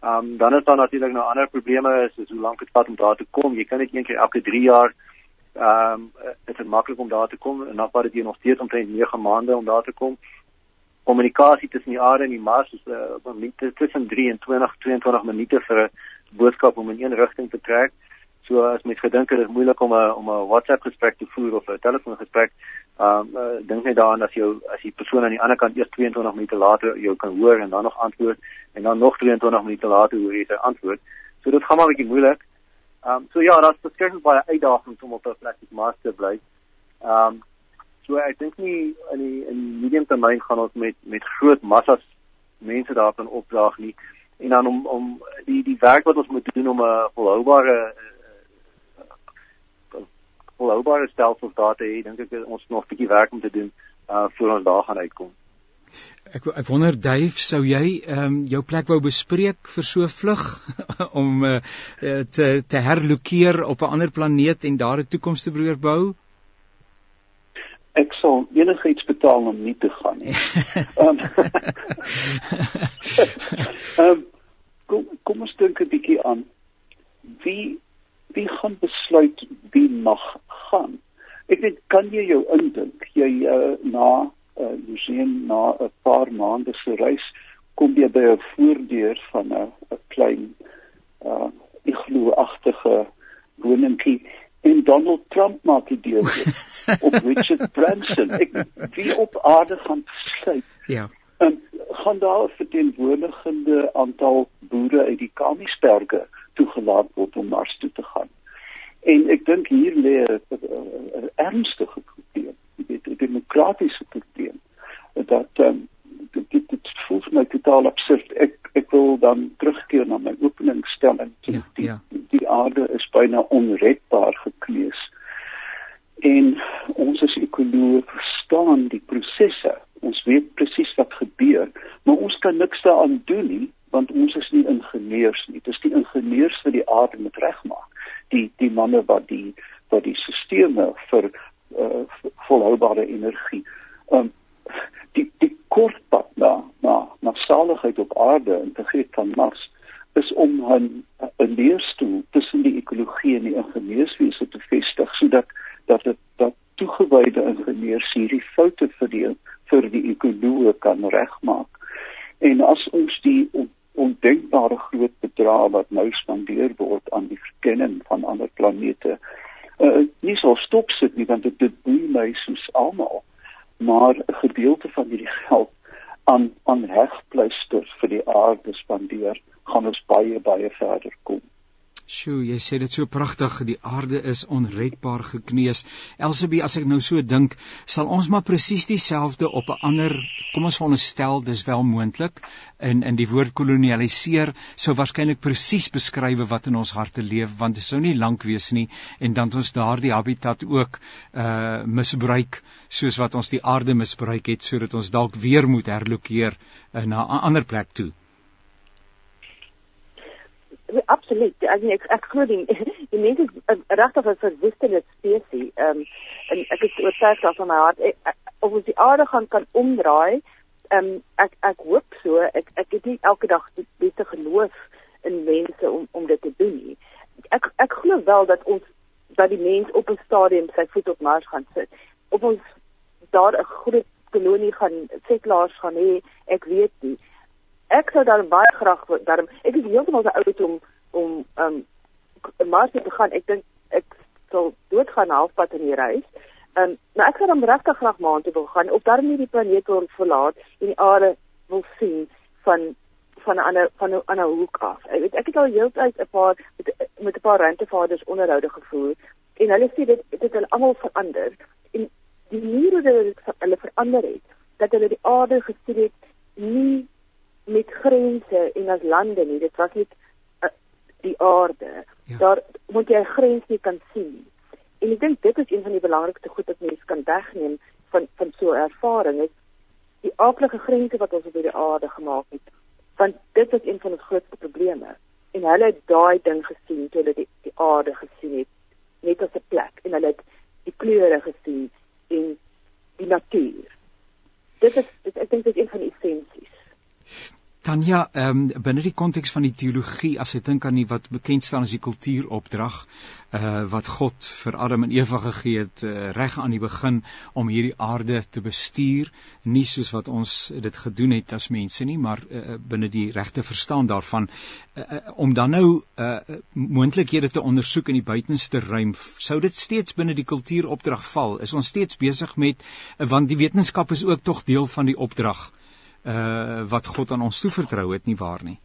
Ehm um, dan is daar natuurlik nou ander probleme is, is hoe lank dit vat om daar te kom. Jy kan net een keer elke 3 jaar ehm um, dit is maklik om daar te kom en dan vat dit nog steeds omtrent 9 maande om daar te kom. Kommunikasie tussen die aarde en die Mars is uh, minute tussen 3 en 20 22 minute vir 'n boodskap om in een rigting te trek. So as mens gedink het dit moeilik om 'n om 'n WhatsApp gesprek te voer of 'n telefoongesprek, ehm um, uh, dink net daaraan as jy as die persoon aan die ander kant eers 22 minute later jou kan hoor en dan nog antwoord en dan nog 22 minute later hoor jy sy antwoord. So dit gaan maar 'n bietjie moeilik. Ehm um, so ja, daar's beskikbaar baie uitdagings om op 'n plek te master bly. Ehm um, so ek dink nie in die in medium termyn gaan ons met met groot massas mense daar kan opdaag nie en dan om om die die werk wat ons moet doen om 'n volhoubare volhoubare stelsel daar te hê, dink ek ons nog 'n bietjie werk om te doen uh voor ons daar gaan uitkom. Ek ek wonder Duif, sou jy ehm um, jou plek wou bespreek vir so vlug om uh, te te herlokeer op 'n ander planeet en daar 'n toekoms te probeer bou? Ek sal enigiets betaal om nie te gaan nie. Ehm um, kom kom ons dink 'n bietjie aan wie wie gaan besluit wie mag gaan? Ek weet kan jy jou indink jy uh, na uh, jy sien na 'n paar maande se reis kom jy by 'n voordeur van 'n 'n klein uh iglo-agtige woningkie en Donald Trump maak die deel op Richard Branson. Ek wie op aarde gaan besluit. Ja. En gaan daar 'n verteenwoordigende aantal boere uit die Kamiesberge toegelaat word om Mars toe te gaan. En ek dink hier lê 'n ernstige probleem, 'n demokratiese probleem dat um, dit dit, dit voel my totaal absurd. Ek ek wil dan terugkeer na my openingsstelling. Ja, die, ja. die aarde is byna onredbaar gekleus. En ons as ekoloë verstaan die prosesse. Ons weet presies wat gebeur, maar ons kan niks daaraan doen nie want ons is nie ingenieurs nie. Dit is die ingenieurs wat die aarde moet regmaak. Die die manne wat die wat die stelsels vir uh, volhoubare energie. Um die die kortpad na na na saligheid op aarde en te gee van Mars is om 'n 'n leerstoel tussen die ekologie en die ingenieurswese te vestig sodat dat dit dat toegewyde ingenieurs hierdie foute vir die vir die ekologie kan regmaak. En as ons die ondenkbare groot bedrae wat nou spandeer word aan die verkenning van ander planete uh, nie sal stop sit nie want dit boei my soos almal maar 'n gedeelte van hierdie geld aan aan hegpleister vir die aarde spandeer gaan ons baie baie verder kom Sjoe, jy sê dit so pragtig, die aarde is onredbaar gekneus. Elsabie, as ek nou so dink, sal ons maar presies dieselfde op 'n ander, kom ons veronderstel, dis wel moontlik in in die woord kolonialiseer sou waarskynlik presies beskryf wat in ons harte leef, want dit sou nie lank wees nie en dan ons daardie habitat ook uh misbruik soos wat ons die aarde misbruik het sodat ons dalk weer moet herlokeer uh, na 'n ander plek toe absoluut. Ek ek, ek glo die die mense is regtig 'n verwoestende spesies. Ehm um, en ek is oortuig daarvan my hart of ons die aarde gaan kan omdraai. Ehm um, ek ek hoop so. Ek ek het nie elke dag die beste geloof in mense om om dit te doen nie. Ek ek glo wel dat ons dat die mens op 'n stadium sy voet op Mars gaan sit. Of ons daar 'n groot kolonie gaan setlaars gaan hê, ek weet nie ek sou dan baie graag daarom ek is heeltemal te oud om om um maar te gaan. Ek dink ek sal doodgaan halfpad in die reis. Um maar ek sou dan regtig graag maan toe wil gaan of daarmee die planeet wil verlaat en die aarde wil sien van van 'n ander van 'n ander hoek af. Ek weet ek het al heeltyd 'n paar met met 'n paar ruimtevaders onderhoude gevoer en hulle sê dit dit het almal verander en die manier hoe hulle verander het dat hulle die aarde gestuur het nie met grense en as lande nie. Dit was net uh, die aarde. Ja. Daar moet jy 'n grens nie kan sien. En ek dink dit is een van die belangrikste goed wat mense kan wegneem van van so 'n ervaring is die aardige grense wat ons op die aarde gemaak het. Want dit is een van ons grootste probleme. En hulle het daai ding gesien toe hulle die, die aarde gesien het net as 'n plek en hulle het die kleure gesien en die natuur. Dit is dit, ek dink dit is een van die essensies. Tanya, ehm um, binne die konteks van die teologie, as jy dink aan die wat bekend staan as die kultuuropdrag, uh wat God vir Adam en Eva gegee het uh, reg aan die begin om hierdie aarde te bestuur, nie soos wat ons dit gedoen het as mense nie, maar uh, binne die regte verstaan daarvan uh, uh, om dan nou uh moontlikhede te ondersoek in die buitenste ruim, sou dit steeds binne die kultuuropdrag val? Is ons steeds besig met uh, want die wetenskap is ook tog deel van die opdrag wat God aan ons toevertrou het nie waar nie.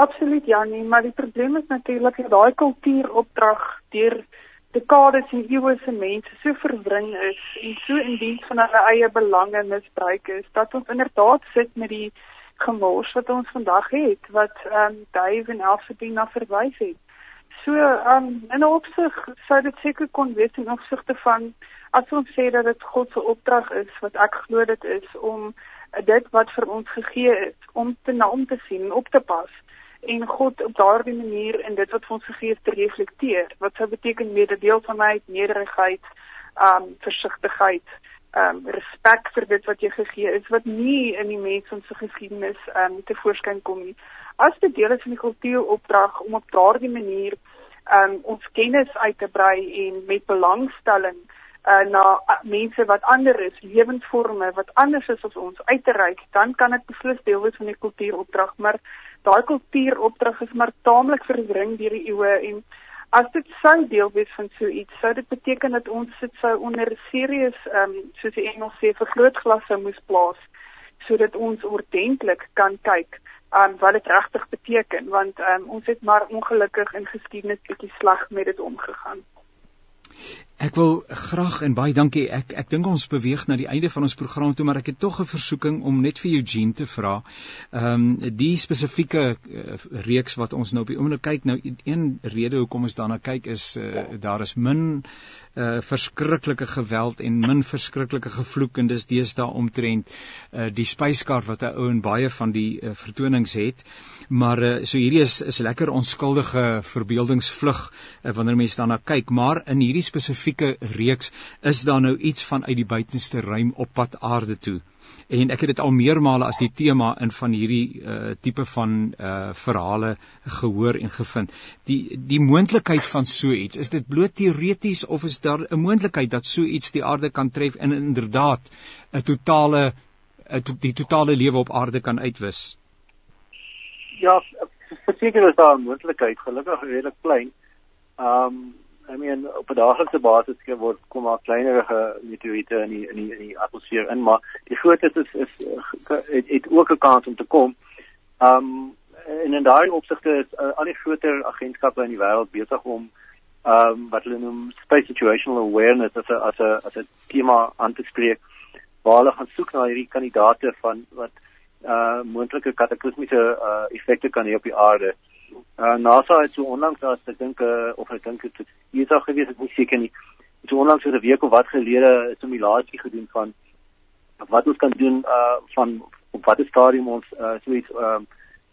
Absoluut Janie, maar die probleem is natuurlik dat daai kultuuropdrag deur dekades en eeue se mense so verwring is en so in diens van hulle eie belange misbruik is dat ons inderdaad sit met die gemors wat ons vandag het wat ehm um, Dave en Elfie na verwys het. So ehm um, in 'n opsig sou dit seker kon wees in opsigte van as ons sê dat dit God se opdrag is wat ek glo dit is om dit wat vir ons gegee is om te na om te sien, op te pas en God op daardie manier in dit wat ons gegee is te reflekteer. Wat sou beteken mededeelsamheid, nederigheid, um versigtigheid, um respek vir dit wat jy gegee is wat nie in die mens se geskiedenis um te voorskyn kom nie. As dit deel is van die kultuuropdrag om op daardie manier um ons kennis uit te brei en met belangstelling uh, na uh, mense wat ander is, lewensvorme wat anders is as ons uit te reik, dan kan dit beslis deel wees van die kultuuropdrag, maar daai kultuuropdrag is maar taamlik verwring deur die eeue en as dit sou deel wees van so iets, sou dit beteken dat ons sit sou onder serious ehm um, soos die Engels sê vergrootglasse moes plaas sodat ons ordentlik kan kyk aan wat dit regtig beteken want um, ons het maar ongelukkig in geskiedenis bietjie sleg met dit omgegaan. Ek wil graag en baie dankie. Ek ek dink ons beweeg na die einde van ons program toe, maar ek het tog 'n versoeking om net vir Eugene te vra. Ehm um, die spesifieke uh, reeks wat ons nou op die oomblik kyk, nou een rede hoekom ons daarna kyk is uh, daar is min uh verskriklike geweld en min verskriklike gevloek en dis deesdae omtrent uh die spyskaart wat 'n ou en baie van die uh, vertonings het. Maar uh so hierdie is is lekker onskuldige verbeeldingsvlug uh, wanneer mense daarna kyk, maar in hierdie spesifieke reeks is daar nou iets van uit die buitenste ruim op pad aarde toe en ek het dit al meermale as die tema in van hierdie uh tipe van uh verhale gehoor en gevind. Die die moontlikheid van so iets, is dit bloot teoreties of is daar 'n moontlikheid dat so iets die aarde kan tref en inderdaad 'n totale 'n to, die totale lewe op aarde kan uitwis? Ja, verseker is daar 'n moontlikheid, gelukkig redelik klein. Um I mean op 'n daaglikse basis word kom maar kleinerige meteoriete in die in die in die atmosfeer in, maar die grootes is is het, het ook 'n kans om te kom. Um en in daai opsigte is uh, al die groter agentskappe in die wêreld besig om um wat hulle noem space situational awareness as 'n as 'n as 'n tema aan te spreek waar hulle gaan soek na hierdie kandidaate van wat uh moontlike kataklysmiese uh effekte kan hê op die aarde. NASA het so onlangs as ek dink uh, of ek dink dit is al gewees ek nie seker nie. So onlangs oor 'n week of wat gelede 'n simulasie gedoen van wat ons kan doen uh van op watter stadium ons uh so iets um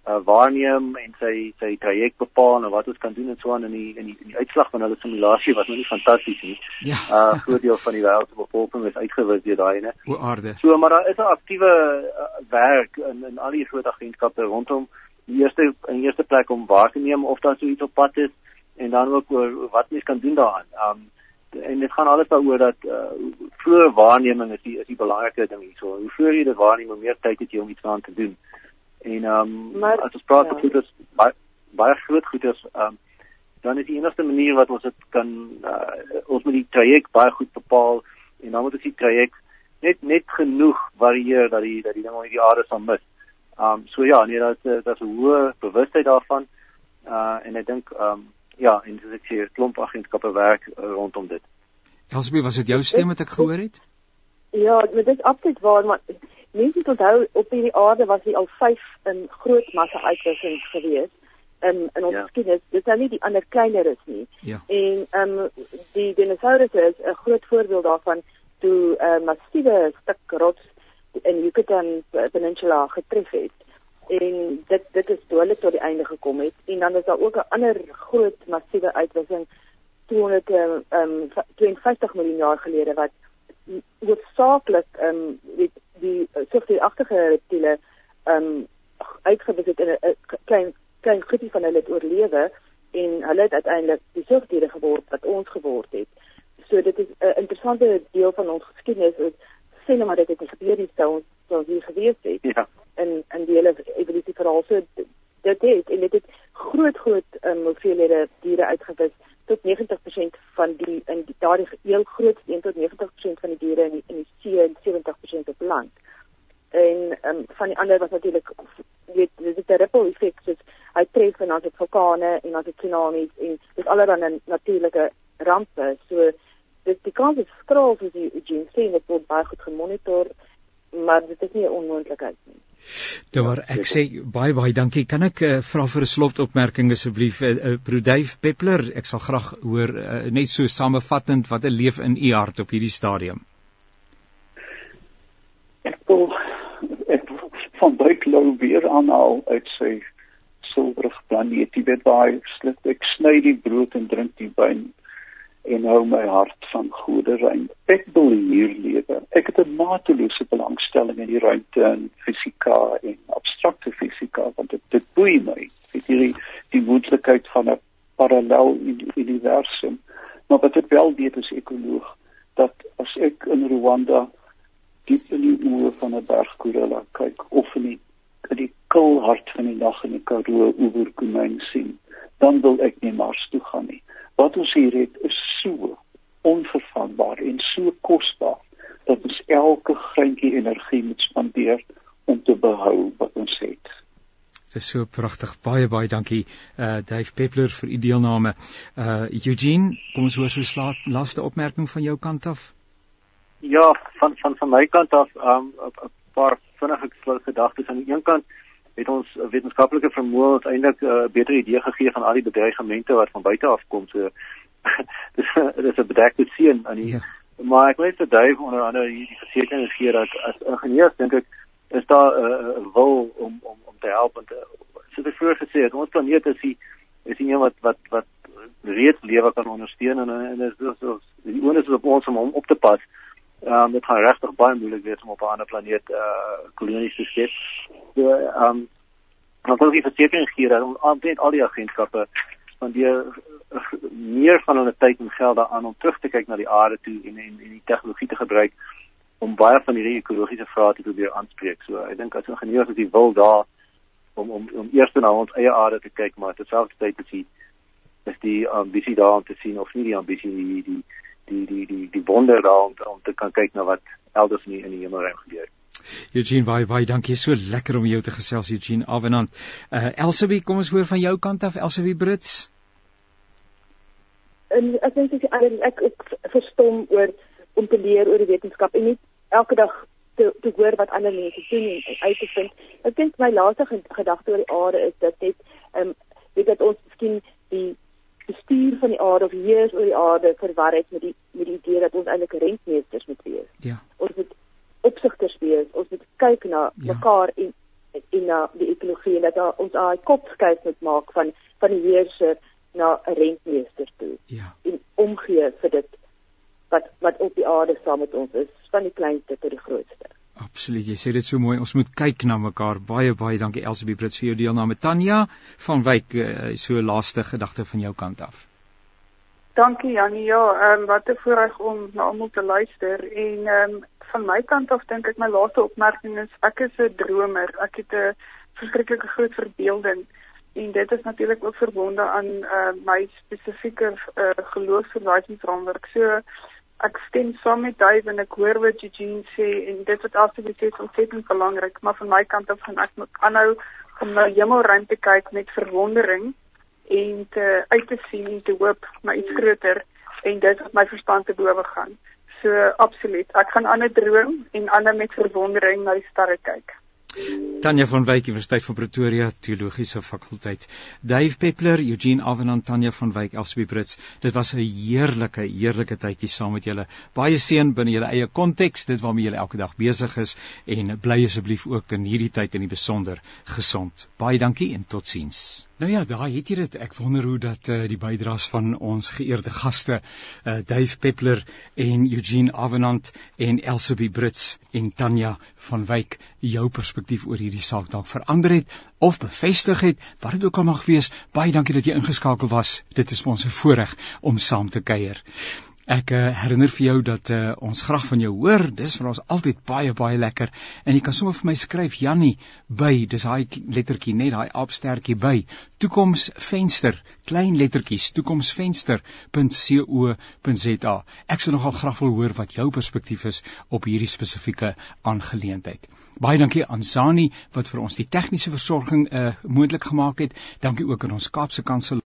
uh, waarneem en sy sy traject bepaal en wat ons kan doen en so aan in die in die, in die uitslag van hulle simulasie was nou nie fantasties nie. Ja. Uh groot deel van die wêreld se bevolking is uitgewis deur daai ene. O aarde. So maar daar is 'n aktiewe uh, werk in in al die groot agentskappe rondom die eerste in eerste plek om waar te neem of daar so iets op pad is en dan ook oor wat mens kan doen daaraan. Um en dit gaan alles daaroor dat uh, vroeë waarneming is die is die belangrike ding hierso. Hoe vroeër jy dit waarneem, hoe meer tyd het jy om iets aan te doen. En um maar, as ons praat ja. oor dit baie, baie groot goeders um dan is die enigste manier wat ons dit kan uh, ons met die traject baie goed bepaal en dan moet ons die traject net net genoeg varieer dat die dat die ding op die aarde sal mis. Um so ja, nee, dat dat 'n hoë bewustheid daarvan. Uh en ek dink um ja, en dis ek sê 'n klomp agentskappe werk uh, rondom dit. Elsbie, was dit jou stem wat ek gehoor het? Ja, dit is absoluut waar, maar mense onthou op hierdie aarde was hy al 5 in groot massa uitwissings gewees in in ons ja. geskiedenis. Dit is nou nie die ander kleiner is nie. Ja. En um die dinosourusse is 'n groot voorbeeld daarvan toe 'n uh, massiewe stuk rots in Yucatan Peninsula getref het en dit dit is toe hulle tot die einde gekom het en dan is daar ook 'n ander groot massiewe uitwissing 200 ehm um, 52 miljoen jaar gelede wat hoofsaaklik ehm um, die die soort die agterge reptiele ehm um, uitgewis het in 'n klein klein groepie van hulle het oorlewe en hulle het uiteindelik die soogdiere geword wat ons geword het. So dit is 'n interessante deel van ons geskiedenis. Sê nou maar dit het gebeur nie sou ons sou hier gewees het. Ja. In in die hele evolusie verhaal so dit het en dit het groot groot um, hoeveelhede diere uitgewis tot 90% van die in die daardie heel groot 1 tot 90% van die diere in die, in die see en 70% op land. En um, van die ander was natuurlik weet dit is 'n ripple effek soos hy tref en dan het vulkane en dan het tsunamies en dit allerlei natuurlike rampe. So die kans is skraal vir die Eugene sê dit word baie goed gemonitor maar dit is nie 'n onmoontlikheid nie. Nou maar ek sê baie baie dankie. Kan ek uh, vra vir 'n slotopmerking asseblief uh, uh, Dave Peppler? Ek sal graag hoor uh, net so samevattend wat 'n leef in u hart op hierdie stadium. Ek wil ek van buiklou weer aanhaal uit sy silwerig planeet. Jy weet baie slit ek sny die brood en drink die wyn en hou my hart van goeie rein. Ek wil hier lewe. Ek het 'n matelose belangstelling in die ruimte en fisika en abstrakte fisika want dit dit boei my. Dit hierdie die moontlikheid van 'n parallel universum. Maar wat ek wel weet as ekoloog dat as ek in Rwanda diep in die oë van 'n bergkorella kyk of in die in die koel hart van die nag in die Karoo oeverkomyn sien, dan wil ek nie Mars toe gaan nie wat ons hier het is so onvervangbaar en so kosbaar dat ons elke greintjie energie moet spandeer om te behou wat ons het. Dit is so pragtig. Baie baie dankie uh Dave Peppler vir u deelname. Uh Eugene, kom ons hoor so slaat laaste opmerking van jou kant af. Ja, van van van my kant af, um 'n paar vinnige gedagtes aan die een kant het ons wetenskaplike vermoë uiteindelik 'n uh, beter idee gegee van al die bedreigemente wat van buite af kom. So dis dis 'n bedekte seën aan die ja. maar ek weet dat duif onder andere die versekering gee dat as ingenieurs dink ek is daar 'n uh, wil om om om te help en te so te voor gesê het ons planeet is die is nie wat wat wat reeds lewe kan ondersteun en en is dus so die onus is op ons om hom op te pas. Ehm um, dit gaan regtig baie moeilik wees om op 'n ander planeet uh kolonies te skep. So ehm um, dan wil ek verseker gee dat omtrent al die agentskappe spandeer meer van hulle tyd en geld daaraan om terug te kyk na die aarde toe en en, en die tegnologie te gebruik om baie van hierdie ekologiese vrae te probeer aanspreek. So ek dink as ingenieurs as die wil daar om om om eers na ons eie aarde te kyk, maar terselfdertyd te sien is die ambisie daar om te sien of nie die ambisie die die die die die die wonder daar om, om te kan kyk na wat elders in die, in die hemelruim gebeur. Eugene baie baie dankie. So lekker om jou te gesels Eugene Avenant. Uh Elsabie, kom ons hoor van jou kant af Elsabie Brits. En ek dink ek, ek ek verstom oor om te leer oor die wetenskap en nie elke dag te te hoor wat ander mense doen en uit te vind. Ek dink my laaste gedagte oor die aarde is dat dit ehm um, weet dat ons miskien die bestuur van die aarde of heers oor die aarde verwar het met die met die idee dat ons eintlik rentmeesters moet wees. Ja. Ons moet opsigters wees. Ons moet kyk na ja. mekaar en en na die ekologie en dat ons daai kop skuif moet maak van van die heerser na 'n rentmeester toe. Ja. En omgee vir dit wat wat op die aarde saam met ons is, van die kleinste tot die grootste. Absoluut. Jy sê dit so mooi. Ons moet kyk na mekaar. Baie baie dankie Elsabie Brits vir jou deelname. Tanya van Wyk, uh, so laaste gedagte van jou kant af. Dankie Janie. Ja, ehm um, wat 'n voorreg om na almal te luister en ehm um, van my kant af dink ek my laaste opmerking is ek is 'n dromer. Ek het 'n verskriklike groot verbeelding en dit is natuurlik ook verbonde aan uh, my spesifieke uh, geloofsverwysingsraamwerk. So ek stem saam met Dave en ek hoor wat Eugene sê en dit wat alsite sê is ontsettend belangrik, maar van my kant af gaan ek moet aanhou om na hemelruim te kyk met verwondering en te uit te sien en te hoop na iets groter en dit wat my verstand te bowe gaan. So absoluut. Ek gaan ander droom en ander met verwondering na die sterre kyk. Tanya van Wyk Universiteit van Pretoria Teologiese Fakulteit. Dave Peppler, Eugene Avenant, Tanya van Wyk, Elsbie Brits. Dit was 'n heerlike, heerlike tydjie saam met julle. Baie seën binne julle eie konteks, dit waarmee julle elke dag besig is en bly asseblief ook in hierdie tyd in die besonder gesond. Baie dankie en totsiens. Nou ja, daar het jy dit. Ek wonder hoe dat uh, die bydraes van ons geëerde gaste, uh, Dave Peppler en Eugene Avenant en Elsabie Brits en Tanya van Wyk jou perspektief oor hierdie saak dalk verander het of bevestig het, wat dit ook al mag wees. Baie dankie dat jy ingeskakel was. Dit is vir ons 'n voorreg om saam te kuier. Ek uh, herinner vir jou dat uh, ons graag van jou hoor. Dis vir ons altyd baie baie lekker. En jy kan sommer vir my skryf Jannie by, dis daai lettertjie net daai aapstertjie by. Toekomsvenster, klein lettertjies, toekomsvenster.co.za. Ek sou nogal graag wil hoor wat jou perspektief is op hierdie spesifieke aangeleentheid. Baie dankie aan Zani wat vir ons die tegniese versorging uh, moontlik gemaak het. Dankie ook aan ons Kaapse Kansel